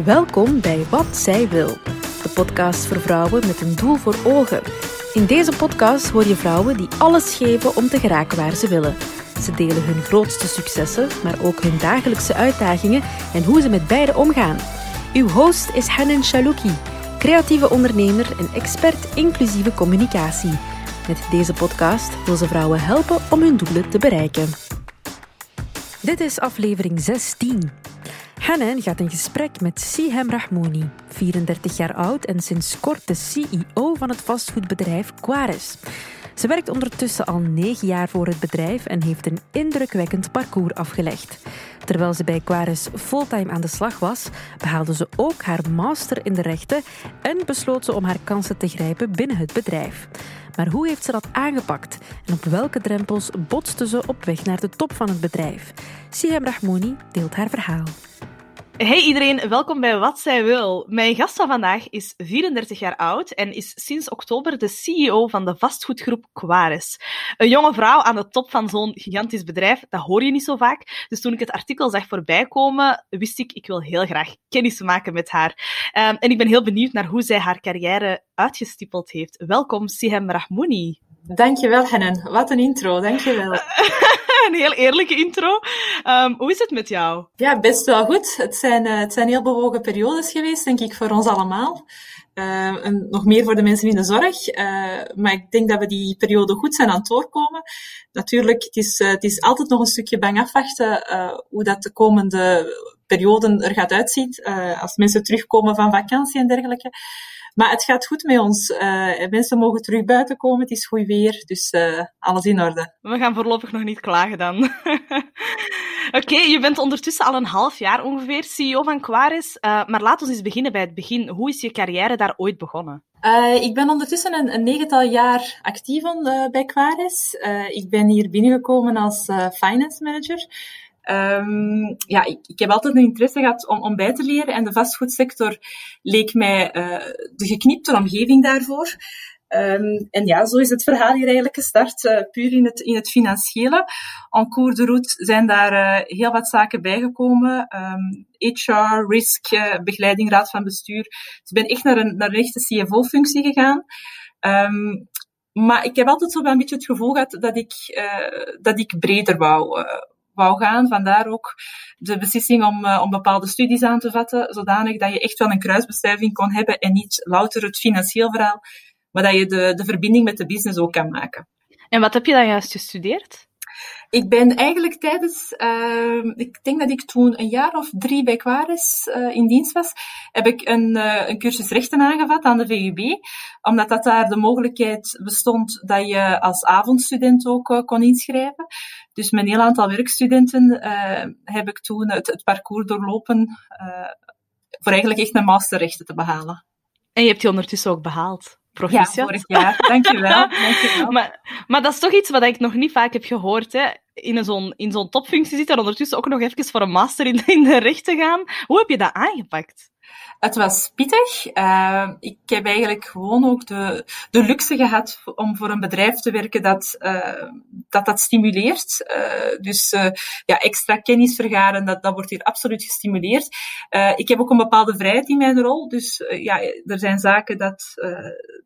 Welkom bij Wat Zij Wil, de podcast voor vrouwen met een doel voor ogen. In deze podcast hoor je vrouwen die alles geven om te geraken waar ze willen. Ze delen hun grootste successen, maar ook hun dagelijkse uitdagingen en hoe ze met beide omgaan. Uw host is Hanan Shalouki, creatieve ondernemer en expert inclusieve communicatie. Met deze podcast wil ze vrouwen helpen om hun doelen te bereiken. Dit is aflevering 16. Hanan gaat in gesprek met Sihem Rahmouni, 34 jaar oud en sinds kort de CEO van het vastgoedbedrijf Quares. Ze werkt ondertussen al negen jaar voor het bedrijf en heeft een indrukwekkend parcours afgelegd. Terwijl ze bij Quares fulltime aan de slag was, behaalde ze ook haar master in de rechten en besloot ze om haar kansen te grijpen binnen het bedrijf. Maar hoe heeft ze dat aangepakt en op welke drempels botste ze op weg naar de top van het bedrijf? Sihem Rahmouni deelt haar verhaal. Hey iedereen, welkom bij Wat Zij Wil. Mijn gast van vandaag is 34 jaar oud en is sinds oktober de CEO van de vastgoedgroep Quares. Een jonge vrouw aan de top van zo'n gigantisch bedrijf, dat hoor je niet zo vaak. Dus toen ik het artikel zag voorbij komen, wist ik, ik wil heel graag kennis maken met haar. Um, en ik ben heel benieuwd naar hoe zij haar carrière uitgestippeld heeft. Welkom, Sihem Rahmouni. Dankjewel, Hennen. Wat een intro, dankjewel. een heel eerlijke intro. Um, hoe is het met jou? Ja, best wel goed. Het zijn, uh, het zijn heel bewogen periodes geweest, denk ik, voor ons allemaal. Uh, en nog meer voor de mensen in de zorg. Uh, maar ik denk dat we die periode goed zijn aan het doorkomen. Natuurlijk, het is, het is altijd nog een stukje bang afwachten hoe dat de komende perioden er gaat uitzien. als mensen terugkomen van vakantie en dergelijke. Maar het gaat goed met ons. Uh, mensen mogen terug buiten komen. Het is goed weer. Dus uh, alles in orde. We gaan voorlopig nog niet klagen dan. Oké, okay, je bent ondertussen al een half jaar ongeveer CEO van Quaris. Uh, maar laat ons eens beginnen bij het begin. Hoe is je carrière daar ooit begonnen? ik ben ondertussen een, een negental jaar actief on, bij Quaris. ik ben hier binnengekomen als finance manager. Um, ja, ik, ik, heb altijd een interesse gehad om, om bij te leren en de vastgoedsector leek mij uh, de geknipte omgeving daarvoor. Um, en ja, zo is het verhaal hier eigenlijk gestart, uh, puur in het, in het financiële. En cours de route zijn daar uh, heel wat zaken bijgekomen. Um, HR, risk, begeleiding, raad van bestuur. Dus ik ben echt naar een, naar echte CFO-functie gegaan. Maar ik heb altijd zo een beetje het gevoel gehad dat ik, dat ik breder wou, wou gaan. Vandaar ook de beslissing om, uh, om bepaalde studies aan te vatten, zodanig dat je echt wel een kruisbestuiving kon hebben en niet louter het financieel verhaal, maar dat je de, de verbinding met de business ook kan maken. En wat heb je dan juist gestudeerd? Ik ben eigenlijk tijdens, uh, ik denk dat ik toen een jaar of drie bij Quares uh, in dienst was, heb ik een, uh, een cursus rechten aangevat aan de VUB, omdat dat daar de mogelijkheid bestond dat je als avondstudent ook uh, kon inschrijven. Dus met een heel aantal werkstudenten heb ik toen het, parcours doorlopen voor eigenlijk echt een masterrechten te behalen. En je hebt die ondertussen ook behaald? Proficiat. Ja, vorig jaar. Dankjewel. Dankjewel. maar, maar dat is toch iets wat ik nog niet vaak heb gehoord. Hè? In zo'n in zo'n topfunctie zit en ondertussen ook nog even voor een master in, in de recht te gaan. Hoe heb je dat aangepakt? Het was pittig. Uh, ik heb eigenlijk gewoon ook de, de luxe gehad om voor een bedrijf te werken dat uh, dat, dat stimuleert. Uh, dus ja, extra kennis vergaren, dat, dat wordt hier absoluut gestimuleerd. ik heb ook een bepaalde vrijheid in mijn rol. Dus ja, er zijn zaken dat,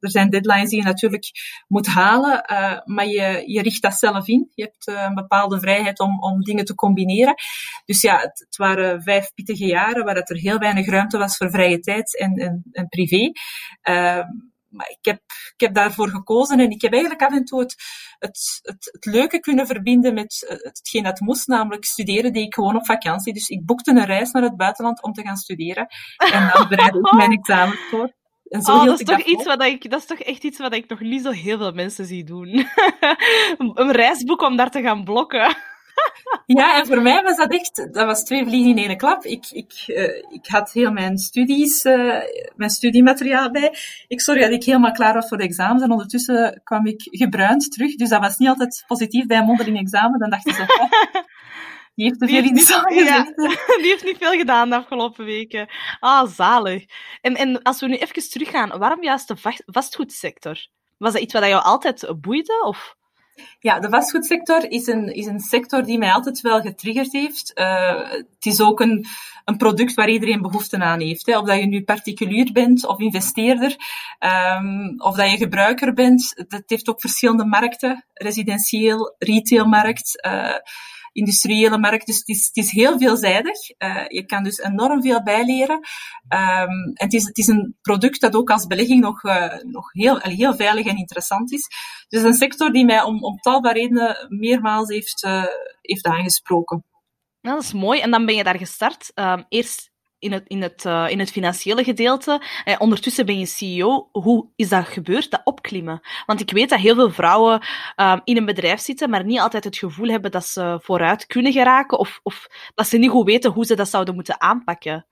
er zijn deadlines die je natuurlijk moet halen, maar je, je richt dat zelf in. Je hebt een bepaalde vrijheid om, om dingen te combineren. Dus ja, het, het waren vijf pittige jaren waar het er heel weinig ruimte was voor vrije tijd en, en, en privé. Uh, maar ik heb, ik heb daarvoor gekozen en ik heb eigenlijk af en toe het, het, het, het leuke kunnen verbinden met hetgeen dat moest, namelijk studeren deed ik gewoon op vakantie. Dus ik boekte een reis naar het buitenland om te gaan studeren. En dan bereidde ik mijn examen voor. En zo oh, dat is toch iets wat ik, dat is toch echt iets wat ik nog niet zo heel veel mensen zie doen. een reisboek om daar te gaan blokken. Ja, en voor mij was dat echt, dat was twee vliegen in één klap. Ik, ik, uh, ik had heel mijn studies, uh, mijn studiemateriaal bij. Ik zorgde dat ik helemaal klaar was voor de examens en ondertussen kwam ik gebruind terug. Dus dat was niet altijd positief bij een mondeling examen. Dan dacht ik zo, die heeft te veel in de ja, Die heeft niet veel gedaan de afgelopen weken. Ah, zalig. En, en als we nu even teruggaan, waarom juist de vastgoedsector? Was dat iets wat jou altijd boeide? Of? Ja, de vastgoedsector is een, is een sector die mij altijd wel getriggerd heeft. Uh, het is ook een, een product waar iedereen behoefte aan heeft. Hè. Of dat je nu particulier bent of investeerder, um, of dat je gebruiker bent. Dat heeft ook verschillende markten. Residentieel, retailmarkt. Uh, industriële markt. Dus het is, heel veelzijdig. Uh, je kan dus enorm veel bijleren. Um, het is, het is een product dat ook als belegging nog, uh, nog heel, heel veilig en interessant is. Dus een sector die mij om, om tal van redenen meermaals heeft, uh, heeft aangesproken. Dat is mooi. En dan ben je daar gestart. Um, eerst in het, in het, uh, in het financiële gedeelte. Eh, ondertussen ben je CEO. Hoe is dat gebeurd, dat opklimmen? Want ik weet dat heel veel vrouwen uh, in een bedrijf zitten, maar niet altijd het gevoel hebben dat ze vooruit kunnen geraken of, of dat ze niet goed weten hoe ze dat zouden moeten aanpakken.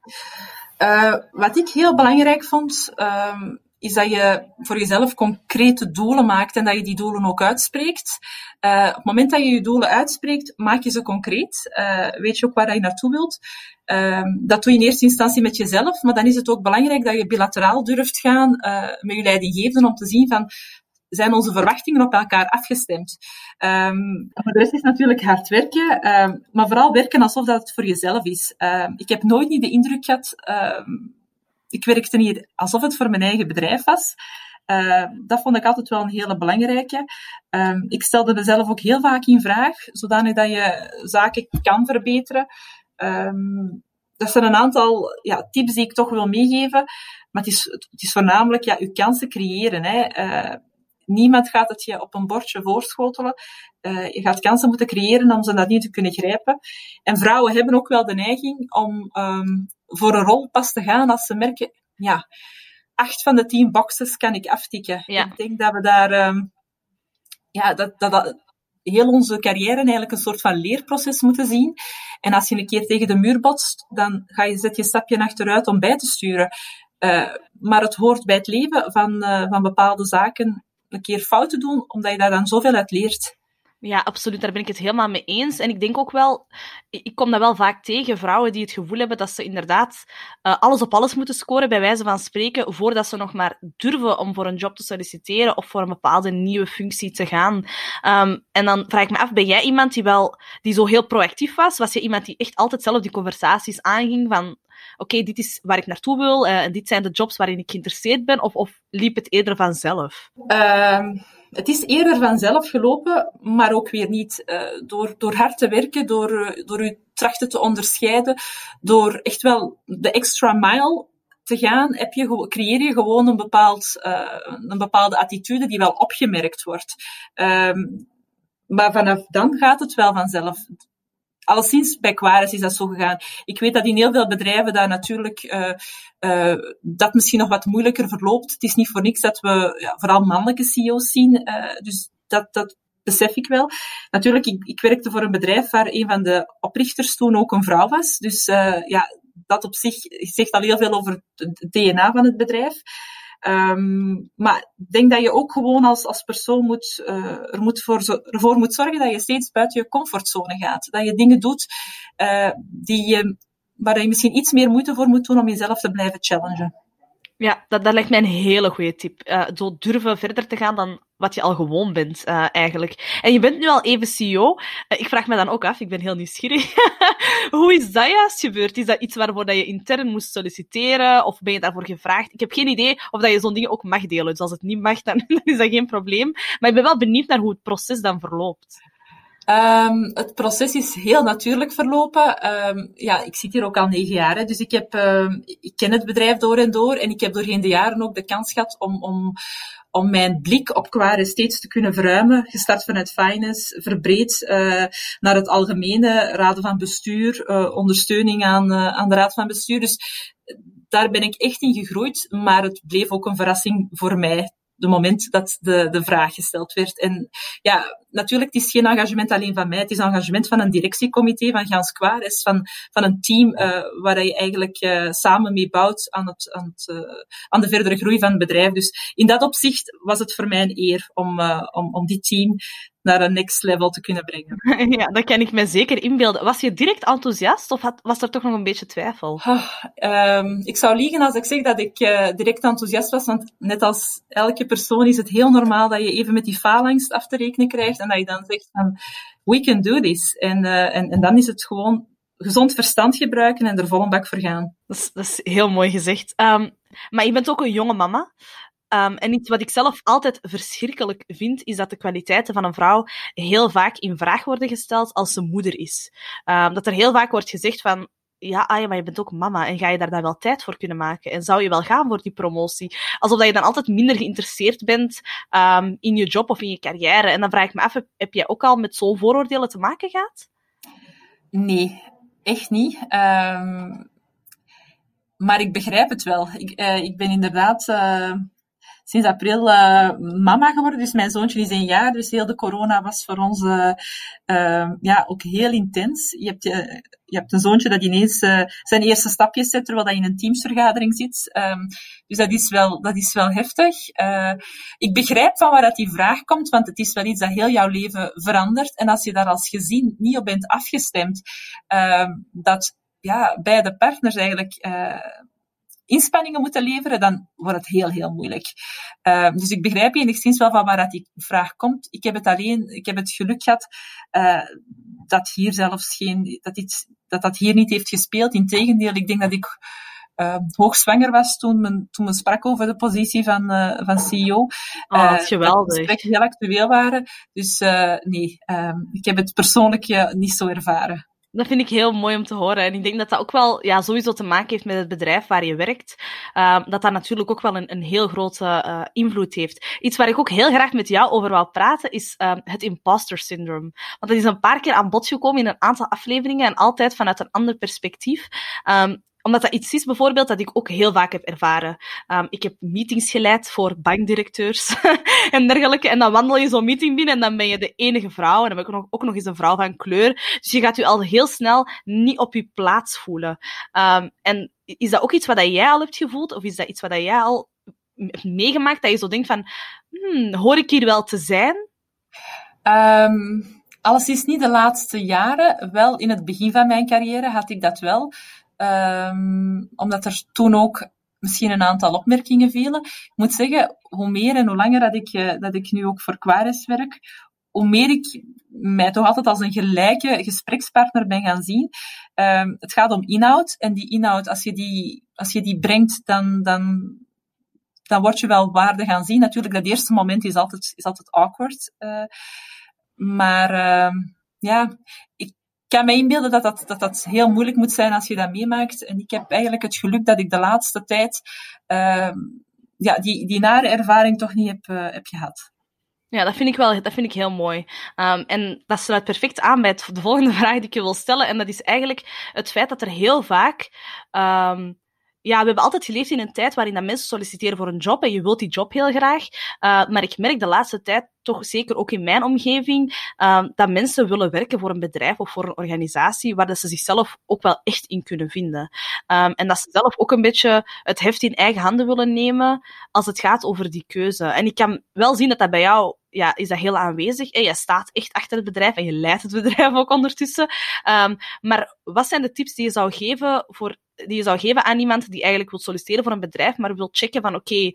Uh, wat ik heel belangrijk vond, um, is dat je voor jezelf concrete doelen maakt en dat je die doelen ook uitspreekt. Uh, op het moment dat je je doelen uitspreekt, maak je ze concreet. Uh, weet je ook waar je naartoe wilt. Uh, dat doe je in eerste instantie met jezelf, maar dan is het ook belangrijk dat je bilateraal durft gaan uh, met je leidinggevenden om te zien van zijn onze verwachtingen op elkaar afgestemd. Um, de rest is natuurlijk hard werken, um, maar vooral werken alsof dat het voor jezelf is. Ik heb nooit niet de indruk gehad ik werkte hier alsof het voor mijn eigen bedrijf was. Uh, dat vond ik altijd wel een hele belangrijke. Uh, ik stelde mezelf ook heel vaak in vraag, zodanig dat je zaken kan verbeteren. Um, dat zijn een aantal ja, tips die ik toch wil meegeven. Maar het is, het is voornamelijk ja, je kansen creëren. Hè. Uh, niemand gaat het je op een bordje voorschotelen. Uh, je gaat kansen moeten creëren om ze nadien te kunnen grijpen. En vrouwen hebben ook wel de neiging om um, voor een rol pas te gaan als ze merken, ja, acht van de tien boxes kan ik aftikken. Ja. Ik denk dat we daar, um, ja, dat, dat, dat heel onze carrière eigenlijk een soort van leerproces moeten zien. En als je een keer tegen de muur botst, dan ga je, zet je een stapje achteruit om bij te sturen. Uh, maar het hoort bij het leven van, uh, van bepaalde zaken een keer fouten doen, omdat je daar dan zoveel uit leert. Ja, absoluut. Daar ben ik het helemaal mee eens. En ik denk ook wel, ik kom dat wel vaak tegen, vrouwen die het gevoel hebben dat ze inderdaad uh, alles op alles moeten scoren, bij wijze van spreken, voordat ze nog maar durven om voor een job te solliciteren of voor een bepaalde nieuwe functie te gaan. Um, en dan vraag ik me af, ben jij iemand die wel, die zo heel proactief was? Was je iemand die echt altijd zelf die conversaties aanging van, oké, dit is waar ik naartoe wil uh, en dit zijn de jobs waarin ik geïnteresseerd ben? Of, of liep het eerder vanzelf? Um het is eerder vanzelf gelopen, maar ook weer niet. Uh, door, door hard te werken, door, door je trachten te onderscheiden, door echt wel de extra mile te gaan, heb je, creëer je gewoon een, bepaald, een bepaalde attitude die wel opgemerkt wordt. Um, maar vanaf dan gaat het wel vanzelf alleszins bij Quares is dat zo gegaan. Ik weet dat in heel veel bedrijven daar natuurlijk uh, uh, dat misschien nog wat moeilijker verloopt. Het is niet voor niks dat we ja, vooral mannelijke CEO's zien. Uh, dus dat, dat besef ik wel. Natuurlijk, ik, ik werkte voor een bedrijf waar een van de oprichters toen ook een vrouw was. Dus ja, dat op zich zegt al heel veel over het DNA van het bedrijf. Um, maar ik denk dat je ook gewoon als, als persoon moet, uh, er moet voor, ervoor moet zorgen dat je steeds buiten je comfortzone gaat. Dat je dingen doet uh, die je, waar je misschien iets meer moeite voor moet doen om jezelf te blijven challengen. Ja, dat, dat lijkt mij een hele goede tip. Uh, zo durven verder te gaan dan wat je al gewoon bent, uh, eigenlijk. En je bent nu al even CEO. Eh, ik vraag me dan ook af, ik ben heel nieuwsgierig. Hoe is dat juist gebeurd? Is dat iets waarvoor dat je intern moest solliciteren? Of ben je daarvoor gevraagd? Ik heb geen idee of dat je zo'n dingen ook mag delen. Dus als het niet mag, dan, dan is dat geen probleem. Maar ik ben wel benieuwd naar hoe het proces dan verloopt. Um, het proces is heel natuurlijk verlopen. Um, ja, ik zit hier ook al negen jaar, dus ik, heb, um, ik ken het bedrijf door en door. En ik heb doorheen de jaren ook de kans gehad om, om, om mijn blik op Quare steeds te kunnen verruimen. Gestart vanuit finance, verbreed uh, naar het algemene raden van bestuur, uh, ondersteuning aan, uh, aan de raad van bestuur. Dus daar ben ik echt in gegroeid, maar het bleef ook een verrassing voor mij de moment dat de, de vraag gesteld werd. En ja, natuurlijk, het is geen engagement alleen van mij, het is een engagement van een directiecomité van Gans Kwares, van, van een team uh, waar je eigenlijk uh, samen mee bouwt aan, het, aan, het, uh, aan de verdere groei van het bedrijf. Dus in dat opzicht was het voor mij een eer om, om, om dit team naar een next level te kunnen brengen. Ja, dat kan ik me zeker inbeelden. Was je direct enthousiast of had, was er toch nog een beetje twijfel? Ah, ik zou liegen als ik zeg dat ik uh, direct enthousiast was, want net als elke persoon is het heel normaal dat je even met die faalangst af te rekenen krijgt en dat je dan zegt van, we can do this. En, uh, en, en dan is het gewoon gezond verstand gebruiken en er vol een bak voor gaan. Dat is, dat is heel mooi gezegd. Um, maar je bent ook een jonge mama. Um, en iets wat ik zelf altijd verschrikkelijk vind, is dat de kwaliteiten van een vrouw heel vaak in vraag worden gesteld als ze moeder is. Um, dat er heel vaak wordt gezegd van, ja, ah maar je bent ook mama en ga je daar dan wel tijd voor kunnen maken? En zou je wel gaan voor die promotie? Alsof dat je dan altijd minder geïnteresseerd bent um, in je job of in je carrière. En dan vraag ik me af, heb jij ook al met zo'n vooroordelen te maken gehad? Nee, echt niet. Maar ik begrijp het wel. Ik, uh, ik ben inderdaad... Uh sinds april uh, mama geworden. Dus mijn zoontje is een jaar. Dus heel de corona was voor ons uh, uh, ja, ook heel intens. Je hebt, je, je hebt een zoontje dat ineens zijn eerste stapjes zet terwijl hij in een teamsvergadering zit. Um, dus dat is wel, dat is wel heftig. ik begrijp van waar dat die vraag komt, want het is wel iets dat heel jouw leven verandert. En als je daar als gezin niet op bent afgestemd, ehm, dat ja, beide partners eigenlijk inspanningen moeten leveren, dan wordt het heel, heel moeilijk. Uh, dus ik begrijp enigszins wel van waar dat die vraag komt. Ik heb het alleen, ik heb het geluk gehad uh, dat hier zelfs geen, dat, iets, dat dat hier niet heeft gespeeld. Integendeel, ik denk dat ik uh, hoogzwanger was toen men, toen men sprak over de positie van, uh, van CEO. Oh, dat is geweldig. Dat heel actueel waren. Dus uh, nee, ik heb het persoonlijk niet zo ervaren. Dat vind ik heel mooi om te horen. En ik denk dat dat ook wel ja, sowieso te maken heeft met het bedrijf waar je werkt. Uh, dat dat natuurlijk ook wel een, een heel grote uh, invloed heeft. Iets waar ik ook heel graag met jou over wil praten, is uh, het imposter syndrome. Want dat is een paar keer aan bod gekomen in een aantal afleveringen en altijd vanuit een ander perspectief. Um, omdat dat iets is bijvoorbeeld dat ik ook heel vaak heb ervaren. Um, ik heb meetings geleid voor bankdirecteurs en dergelijke. En dan wandel je zo'n meeting binnen en dan ben je de enige vrouw. En dan ben ik ook nog, eens een vrouw van kleur. Dus je gaat je al heel snel niet op je plaats voelen. Um, en is dat ook iets wat jij al hebt gevoeld? Of is dat iets wat jij al hebt meegemaakt? Dat je zo denkt van, hmm, hoor ik hier wel te zijn? Um, alles is niet de laatste jaren. Wel, in het begin van mijn carrière had ik dat wel. Um, omdat er toen ook misschien een aantal opmerkingen vielen. Ik moet zeggen, hoe meer en hoe langer dat ik, uh, dat ik nu ook voor Quares werk, hoe meer ik mij toch altijd als een gelijke gesprekspartner ben gaan zien. Um, het gaat om inhoud. En die inhoud, als je die, als je die brengt, dan, dan, dan word je wel waarde gaan zien. Natuurlijk, dat eerste moment is altijd, is altijd awkward. Uh, maar uh, ja, ik, kan me inbeelden dat dat, dat dat heel moeilijk moet zijn als je dat meemaakt. En ik heb eigenlijk het geluk dat ik de laatste tijd uh, ja, die, die nare ervaring toch niet heb, uh, heb gehad. Ja, dat vind ik wel dat vind ik heel mooi. Um, en dat sluit perfect aan bij de volgende vraag die ik je wil stellen. En dat is eigenlijk het feit dat er heel vaak um, ja, we hebben altijd geleefd in een tijd waarin dat mensen solliciteren voor een job en je wilt die job heel graag. Uh, maar ik merk de laatste tijd, toch zeker ook in mijn omgeving, uh, dat mensen willen werken voor een bedrijf of voor een organisatie waar dat ze zichzelf ook wel echt in kunnen vinden. Um, en dat ze zelf ook een beetje het heft in eigen handen willen nemen als het gaat over die keuze. En ik kan wel zien dat dat bij jou ja, is dat heel aanwezig. En je staat echt achter het bedrijf en je leidt het bedrijf ook ondertussen. Um, maar wat zijn de tips die je zou geven voor die je zou geven aan iemand die eigenlijk wil solliciteren voor een bedrijf, maar wil checken van oké,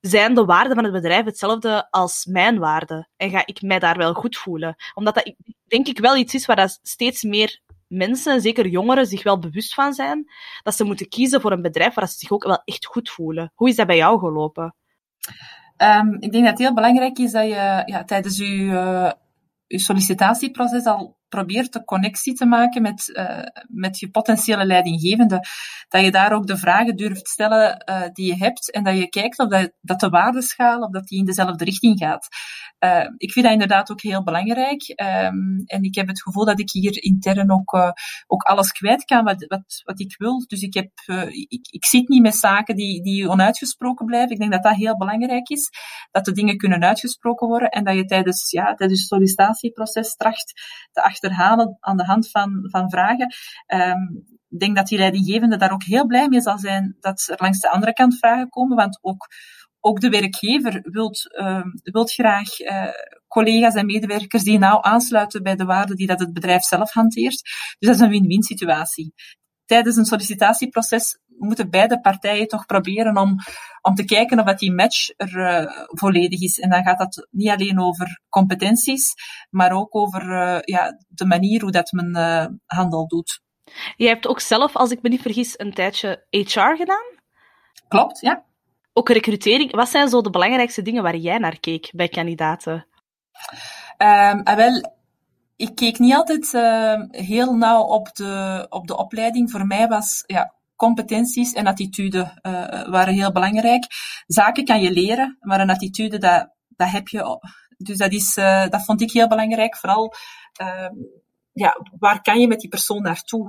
zijn de waarden van het bedrijf hetzelfde als mijn waarden? En ga ik mij daar wel goed voelen? Omdat dat denk ik wel iets is waar dat steeds meer mensen, zeker jongeren, zich wel bewust van zijn. Dat ze moeten kiezen voor een bedrijf waar ze zich ook wel echt goed voelen. Hoe is dat bij jou gelopen? Um, ik denk dat het heel belangrijk is dat je ja, tijdens je, uh, je sollicitatieproces al probeert de connectie te maken met, uh, met je potentiële leidinggevende. Dat je daar ook de vragen durft stellen uh, die je hebt en dat je kijkt of dat, dat de waardeschaal of dat die in dezelfde richting gaat. Uh, ik vind dat inderdaad ook heel belangrijk. Um, en ik heb het gevoel dat ik hier intern ook, ook alles kwijt kan wat, wat, wat ik wil. Dus ik, heb, ik, ik zit niet met zaken die, die onuitgesproken blijven. Ik denk dat dat heel belangrijk is. Dat de dingen kunnen uitgesproken worden en dat je tijdens, ja, tijdens het sollicitatieproces tracht te achterhalen aan de hand van, van vragen. Um, ik denk dat die leidinggevende daar ook heel blij mee zal zijn dat er langs de andere kant vragen komen, want ook, ook de werkgever wilt, uh, wilt graag uh, collega's en medewerkers die nou aansluiten bij de waarden die dat het bedrijf zelf hanteert. Dus dat is een win-win situatie. Tijdens een sollicitatieproces moeten beide partijen toch proberen om, om te kijken of dat die match er uh, volledig is. En dan gaat dat niet alleen over competenties, maar ook over uh, ja, de manier hoe dat men uh, handel doet. Je hebt ook zelf, als ik me niet vergis, een tijdje HR gedaan? Klopt, ja. Ook recrutering. Wat zijn zo de belangrijkste dingen waar jij naar keek bij kandidaten? Um, wel, ik keek niet altijd uh, heel nauw op de, op de opleiding. Voor mij was ja, competenties en attitude uh, waren heel belangrijk. Zaken kan je leren, maar een attitude, dat, dat heb je. Dus dat, is, uh, dat vond ik heel belangrijk. Vooral, ja, waar kan je met die persoon naartoe?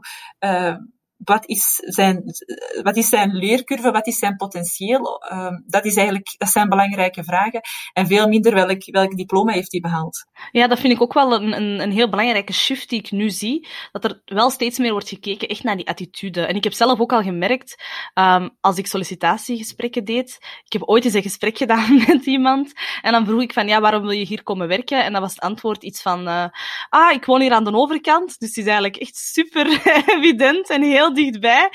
Wat is zijn, wat is zijn leercurve, wat is zijn potentieel? Uh, dat, is eigenlijk, dat zijn belangrijke vragen. En veel minder welk, welk diploma heeft hij behaald. Ja, dat vind ik ook wel een, een, een heel belangrijke shift die ik nu zie. Dat er wel steeds meer wordt gekeken echt naar die attitude. En ik heb zelf ook al gemerkt, um, als ik sollicitatiegesprekken deed, ik heb ooit eens een gesprek gedaan met iemand. En dan vroeg ik van, ja, waarom wil je hier komen werken? En dan was het antwoord iets van, uh, ah, ik woon hier aan de overkant. Dus het is eigenlijk echt super evident en heel dichtbij.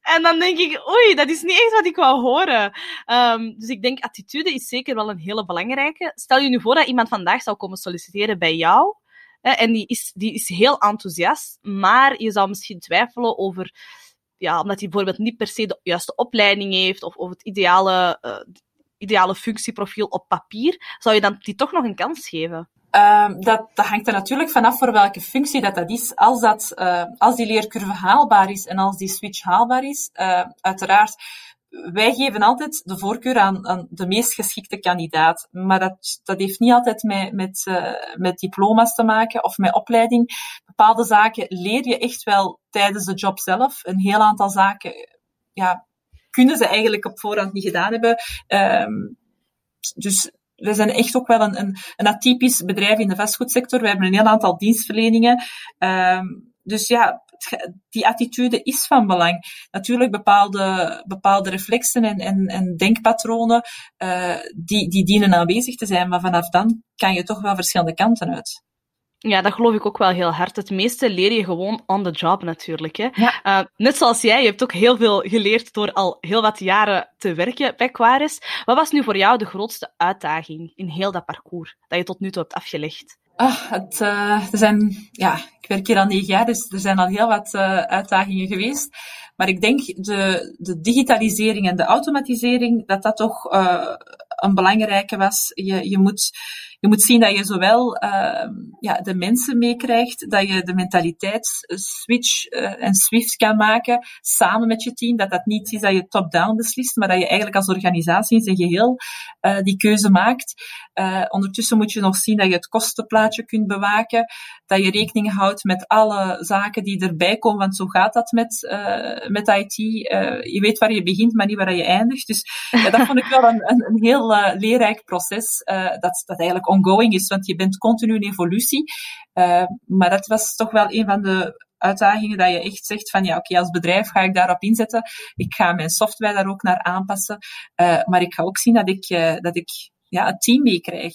En dan denk ik, oei, dat is niet echt wat ik wou horen. Um, dus ik denk, attitude is zeker wel een hele belangrijke. Stel je nu voor dat iemand vandaag zou komen solliciteren bij jou. Hè, en die is, die is heel enthousiast, maar je zou misschien twijfelen over, ja, omdat hij bijvoorbeeld niet per se de juiste opleiding heeft of, of het ideale, uh, ideale functieprofiel op papier. Zou je dan die toch nog een kans geven? Uh, dat, dat hangt er natuurlijk vanaf voor welke functie dat, dat is. Als, dat, uh, als die leercurve haalbaar is en als die switch haalbaar is, uh, uiteraard, wij geven altijd de voorkeur aan, de meest geschikte kandidaat. Maar dat, dat heeft niet altijd met, met, met diploma's te maken of met opleiding. Bepaalde zaken leer je echt wel tijdens de job zelf. Een heel aantal zaken ja, kunnen ze eigenlijk op voorhand niet gedaan hebben. Um, dus we zijn echt ook wel een, een, atypisch bedrijf in de vastgoedsector. We hebben een heel aantal dienstverleningen. Um, dus ja, die attitude is van belang. Natuurlijk bepaalde, bepaalde reflexen en, en, en denkpatronen, uh, die, die dienen aanwezig te zijn, maar vanaf dan kan je toch wel verschillende kanten uit. Ja, dat geloof ik ook wel heel hard. Het meeste leer je gewoon on the job natuurlijk. Hè? Ja. Uh, net zoals jij, je hebt ook heel veel geleerd door al heel wat jaren te werken bij Quares. Wat was nu voor jou de grootste uitdaging in heel dat parcours dat je tot nu toe hebt afgelegd? Ah, het, uh, er zijn, ja, ik werk hier al negen jaar, dus er zijn al heel wat uh, uitdagingen geweest. Maar ik denk de, de digitalisering en de automatisering, dat dat toch uh, een belangrijke was. Je, je moet je moet zien dat je zowel uh, ja, de mensen meekrijgt, dat je de mentaliteit eh, uh, en swift kan maken samen met je team. Dat dat niet is dat je top-down beslist, maar dat je eigenlijk als organisatie in zijn geheel uh, die keuze maakt. ondertussen moet je nog zien dat je het kostenplaatje kunt bewaken, dat je rekening houdt met alle zaken die erbij komen, want zo gaat dat met, met IT. je weet waar je begint, maar niet waar je eindigt. Dus dat vond ik wel een, een, een heel leerrijk proces, dat, dat eigenlijk ongoing is, want je bent continu in evolutie. Uh, maar dat was toch wel een van de uitdagingen dat je echt zegt van ja, oké, als bedrijf ga ik daarop inzetten. Ik ga mijn software daar ook naar aanpassen. Uh, maar ik ga ook zien dat ik, uh, dat ik ja, een team meekrijg.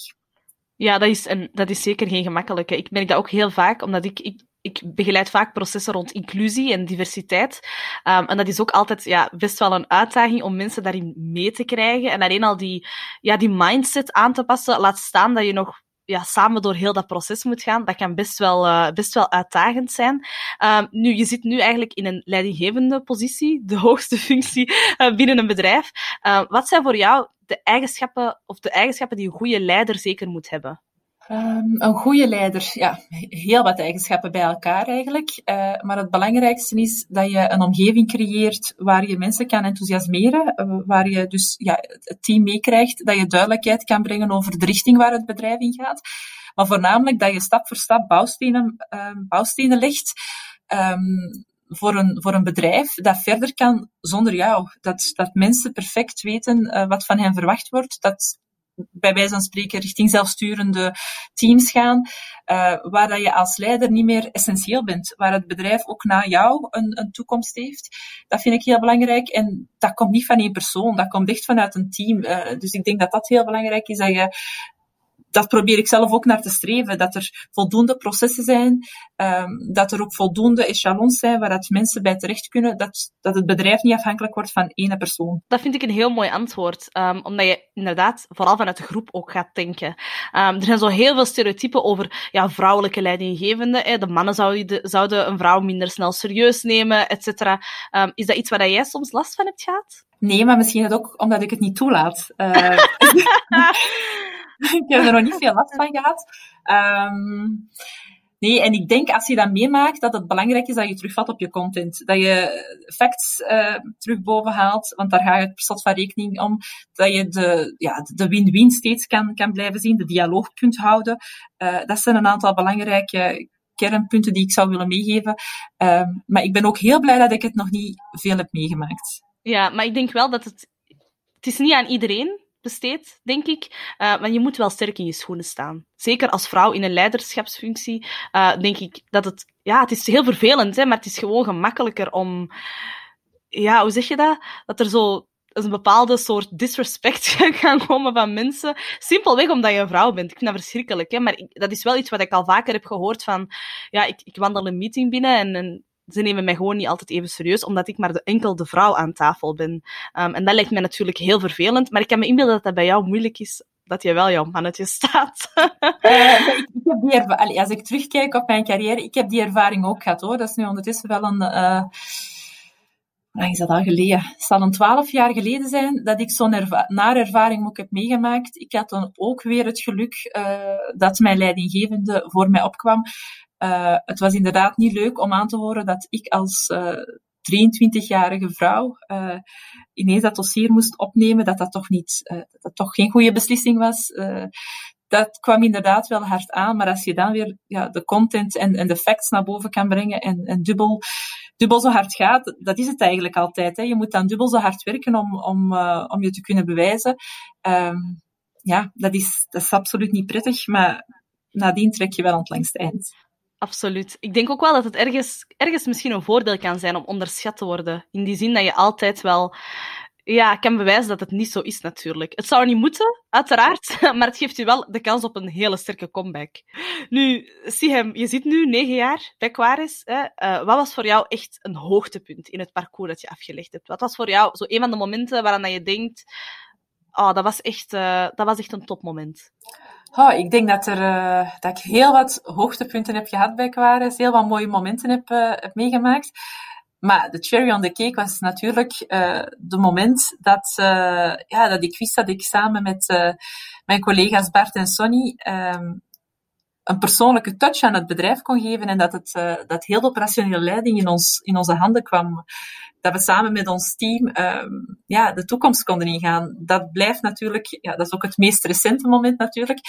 Ja, dat is, een, dat is zeker geen gemakkelijke. Ik merk dat ook heel vaak, omdat ik, ik begeleid vaak processen rond inclusie en diversiteit. Um, en dat is ook altijd ja, best wel een uitdaging om mensen daarin mee te krijgen. En alleen al die, ja, die mindset aan te passen, laat staan dat je nog ja, samen door heel dat proces moet gaan. Dat kan best wel, uh, best wel uitdagend zijn. Um, nu, je zit nu eigenlijk in een leidinggevende positie, de hoogste functie uh, binnen een bedrijf. Uh, wat zijn voor jou de eigenschappen, of de eigenschappen die een goede leider zeker moet hebben? Um, een goede leider, ja, heel wat eigenschappen bij elkaar eigenlijk. Uh, maar het belangrijkste is dat je een omgeving creëert waar je mensen kan enthousiasmeren, uh, waar je dus ja, het team meekrijgt, dat je duidelijkheid kan brengen over de richting waar het bedrijf in gaat. Maar voornamelijk dat je stap voor stap bouwstenen, uh, bouwstenen legt um, voor, een, voor een bedrijf dat verder kan zonder jou. Dat, dat mensen perfect weten uh, wat van hen verwacht wordt, dat bij wijze van spreken richting zelfsturende teams gaan, uh, waar dat je als leider niet meer essentieel bent, waar het bedrijf ook na jou een, een toekomst heeft. Dat vind ik heel belangrijk en dat komt niet van één persoon, dat komt echt vanuit een team. Uh, dus ik denk dat dat heel belangrijk is, dat je dat probeer ik zelf ook naar te streven. Dat er voldoende processen zijn, um, dat er ook voldoende echelons zijn waar dat mensen bij terecht kunnen, dat, dat het bedrijf niet afhankelijk wordt van één persoon. Dat vind ik een heel mooi antwoord, um, omdat je inderdaad vooral vanuit de groep ook gaat denken. Um, er zijn zo heel veel stereotypen over ja, vrouwelijke leidinggevenden. De mannen zouden, zouden een vrouw minder snel serieus nemen, et cetera. is dat iets waar jij soms last van hebt gehad? Nee, maar misschien ook omdat ik het niet toelaat. Uh, ik heb er nog niet veel last van gehad. Um, nee, en ik denk als je dat meemaakt, dat het belangrijk is dat je terugvat op je content. Dat je facts uh, terug haalt, want daar gaat het per slot van rekening om. Dat je de, ja, de win-win steeds kan, kan blijven zien, de dialoog kunt houden. Uh, dat zijn een aantal belangrijke kernpunten die ik zou willen meegeven. Uh, maar ik ben ook heel blij dat ik het nog niet veel heb meegemaakt. Ja, maar ik denk wel dat het... Het is niet aan iedereen besteed, denk ik. Uh, maar je moet wel sterk in je schoenen staan. Zeker als vrouw in een leiderschapsfunctie, uh, denk ik dat het... Ja, het is heel vervelend, hè, maar het is gewoon gemakkelijker om... Ja, hoe zeg je dat? Dat er zo een bepaalde soort disrespect kan komen van mensen. Simpelweg omdat je een vrouw bent. Ik vind dat verschrikkelijk, hè? maar dat is wel iets wat ik al vaker heb gehoord van... Ja, ik, ik wandel een meeting binnen en, en ze nemen mij gewoon niet altijd even serieus, omdat ik maar de enkel de vrouw aan tafel ben. Um, en dat lijkt mij natuurlijk heel vervelend, maar ik kan me inbeelden dat dat bij jou moeilijk is, dat je wel jouw mannetje staat. uh, ik, heb als ik terugkijk op mijn carrière, ik heb die ervaring ook gehad hoor. Dat is nu ondertussen wel een... Uh lang is dat al geleden? Het zal een twaalf jaar geleden zijn dat ik zo'n erva ervaring ook heb meegemaakt. Ik had dan ook weer het geluk uh, dat mijn leidinggevende voor mij opkwam. Uh, het was inderdaad niet leuk om aan te horen dat ik als uh, eh, 23-jarige vrouw uh, ineens dat dossier moest opnemen, dat dat toch, niet, dat, dat toch geen goede beslissing was. dat kwam inderdaad wel hard aan, maar als je dan weer ja, de content en, en de facts naar boven kan brengen en, en dubbel, dubbel zo hard gaat, dat is het eigenlijk altijd. Hè. Je moet dan dubbel zo hard werken om, om, om je te kunnen bewijzen. Um, ja, dat is, dat is absoluut niet prettig, maar nadien trek je wel aan het eind. Absoluut. Ik denk ook wel dat het ergens, ergens misschien een voordeel kan zijn om onderschat te worden. In die zin dat je altijd wel ja, kan bewijzen dat het niet zo is natuurlijk. Het zou niet moeten, uiteraard, maar het geeft je wel de kans op een hele sterke comeback. Nu, Sihem, je zit nu negen jaar bij Quaris. Hè? Uh, wat was voor jou echt een hoogtepunt in het parcours dat je afgelegd hebt? Wat was voor jou zo een van de momenten waaraan je denkt, oh, dat, was echt, uh, dat was echt een topmoment? Oh, ik denk dat, er, uh, dat ik heel wat hoogtepunten heb gehad bij Quares, heel wat mooie momenten heb, uh, heb meegemaakt. Maar de cherry on the cake was natuurlijk uh, de moment dat, ja, dat ik wist dat ik samen met mijn collega's Bart en Sonny um, een persoonlijke touch aan het bedrijf kon geven en dat, het, dat heel de operationele leiding in, ons, in onze handen kwam dat we samen met ons team um, ja, de toekomst konden ingaan. Dat blijft natuurlijk, ja, dat is ook het meest recente moment natuurlijk,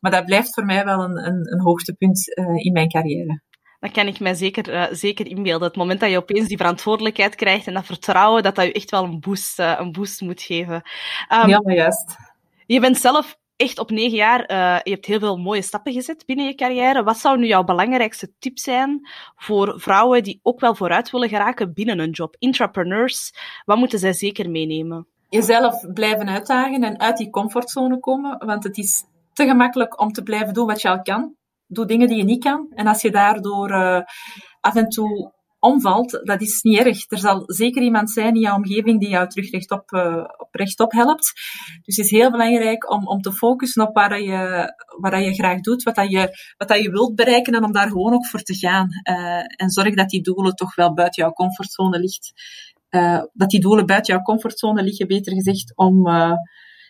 maar dat blijft voor mij wel een, een, een hoogtepunt uh, in mijn carrière. Dat kan ik mij zeker, uh, zeker inbeelden. Het moment dat je opeens die verantwoordelijkheid krijgt en dat vertrouwen, dat dat je echt wel een boost, een boost moet geven. Um, ja, juist. Je bent zelf echt op negen jaar, uh, je hebt heel veel mooie stappen gezet binnen je carrière. Wat zou nu jouw belangrijkste tip zijn voor vrouwen die ook wel vooruit willen geraken binnen een job? Intrapreneurs, wat moeten zij zeker meenemen? Jezelf blijven uitdagen en uit die comfortzone komen, want het is te gemakkelijk om te blijven doen wat je al kan. Doe dingen die je niet kan. En als je daardoor uh, af en toe omvalt, dat is niet erg. Er zal zeker iemand zijn in jouw omgeving die jou terug rechtop, uh, op rechtop helpt. Dus het is heel belangrijk om, om te focussen op waar je, waar je graag doet, wat, dat je, wat dat je wilt bereiken en om daar gewoon ook voor te gaan. Uh, en zorg dat die doelen toch wel buiten jouw comfortzone ligt. Uh, dat die doelen buiten jouw comfortzone liggen, beter gezegd, om,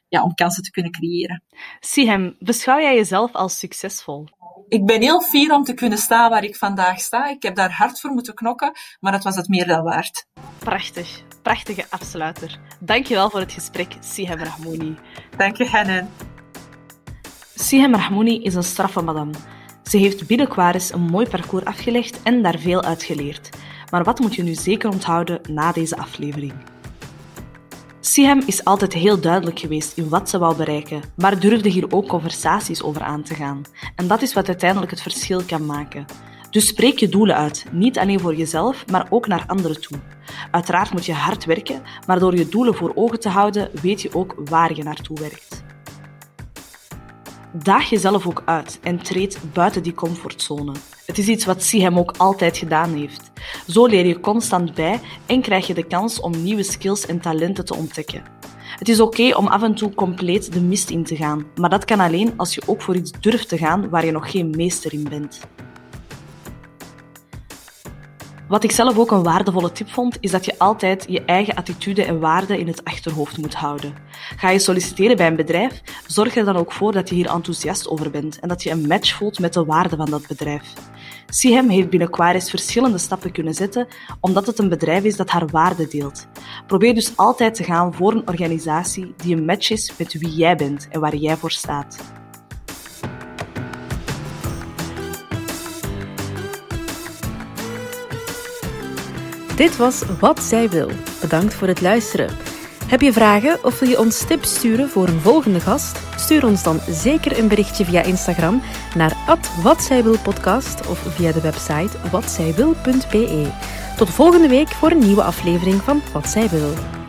ja, om kansen te kunnen creëren. Sihem, beschouw jij jezelf als succesvol? Ik ben heel fier om te kunnen staan waar ik vandaag sta. Ik heb daar hard voor moeten knokken, maar dat was het meer dan waard. Prachtig. Prachtige afsluiter. Dankjewel voor het gesprek, Sihem Rahmouni. Dank je, Hanan. Sihem Rahmouni is een straffe madame. Ze heeft binnen Quaris een mooi parcours afgelegd en daar veel uit geleerd. Maar wat moet je nu zeker onthouden na deze aflevering? Sihem is altijd heel duidelijk geweest in wat ze wou bereiken, maar durfde hier ook conversaties over aan te gaan. En dat is wat uiteindelijk het verschil kan maken. Dus spreek je doelen uit, niet alleen voor jezelf, maar ook naar anderen toe. Uiteraard moet je hard werken, maar door je doelen voor ogen te houden, weet je ook waar je naartoe werkt. Daag jezelf ook uit en treed buiten die comfortzone. Het is iets wat Sihem ook altijd gedaan heeft. Zo leer je constant bij en krijg je de kans om nieuwe skills en talenten te ontdekken. Het is oké om af en toe compleet de mist in te gaan, maar dat kan alleen als je ook voor iets durft te gaan waar je nog geen meester in bent. Wat ik zelf ook een waardevolle tip vond, is dat je altijd je eigen attitude en waarden in het achterhoofd moet houden. Ga je solliciteren bij een bedrijf, zorg er dan ook voor dat je hier enthousiast over bent en dat je een match voelt met de waarden van dat bedrijf. Sihem heeft binnen Quaris verschillende stappen kunnen zetten, omdat het een bedrijf is dat haar waarden deelt. Probeer dus altijd te gaan voor een organisatie die een match is met wie jij bent en waar jij voor staat. Dit was Wat Zij Wil. Bedankt voor het luisteren. Heb je vragen of wil je ons tips sturen voor een volgende gast? Stuur ons dan zeker een berichtje via Instagram naar @watzijwilpodcast of via de website watzijwil.be. Tot volgende week voor een nieuwe aflevering van Wat Zij Wil.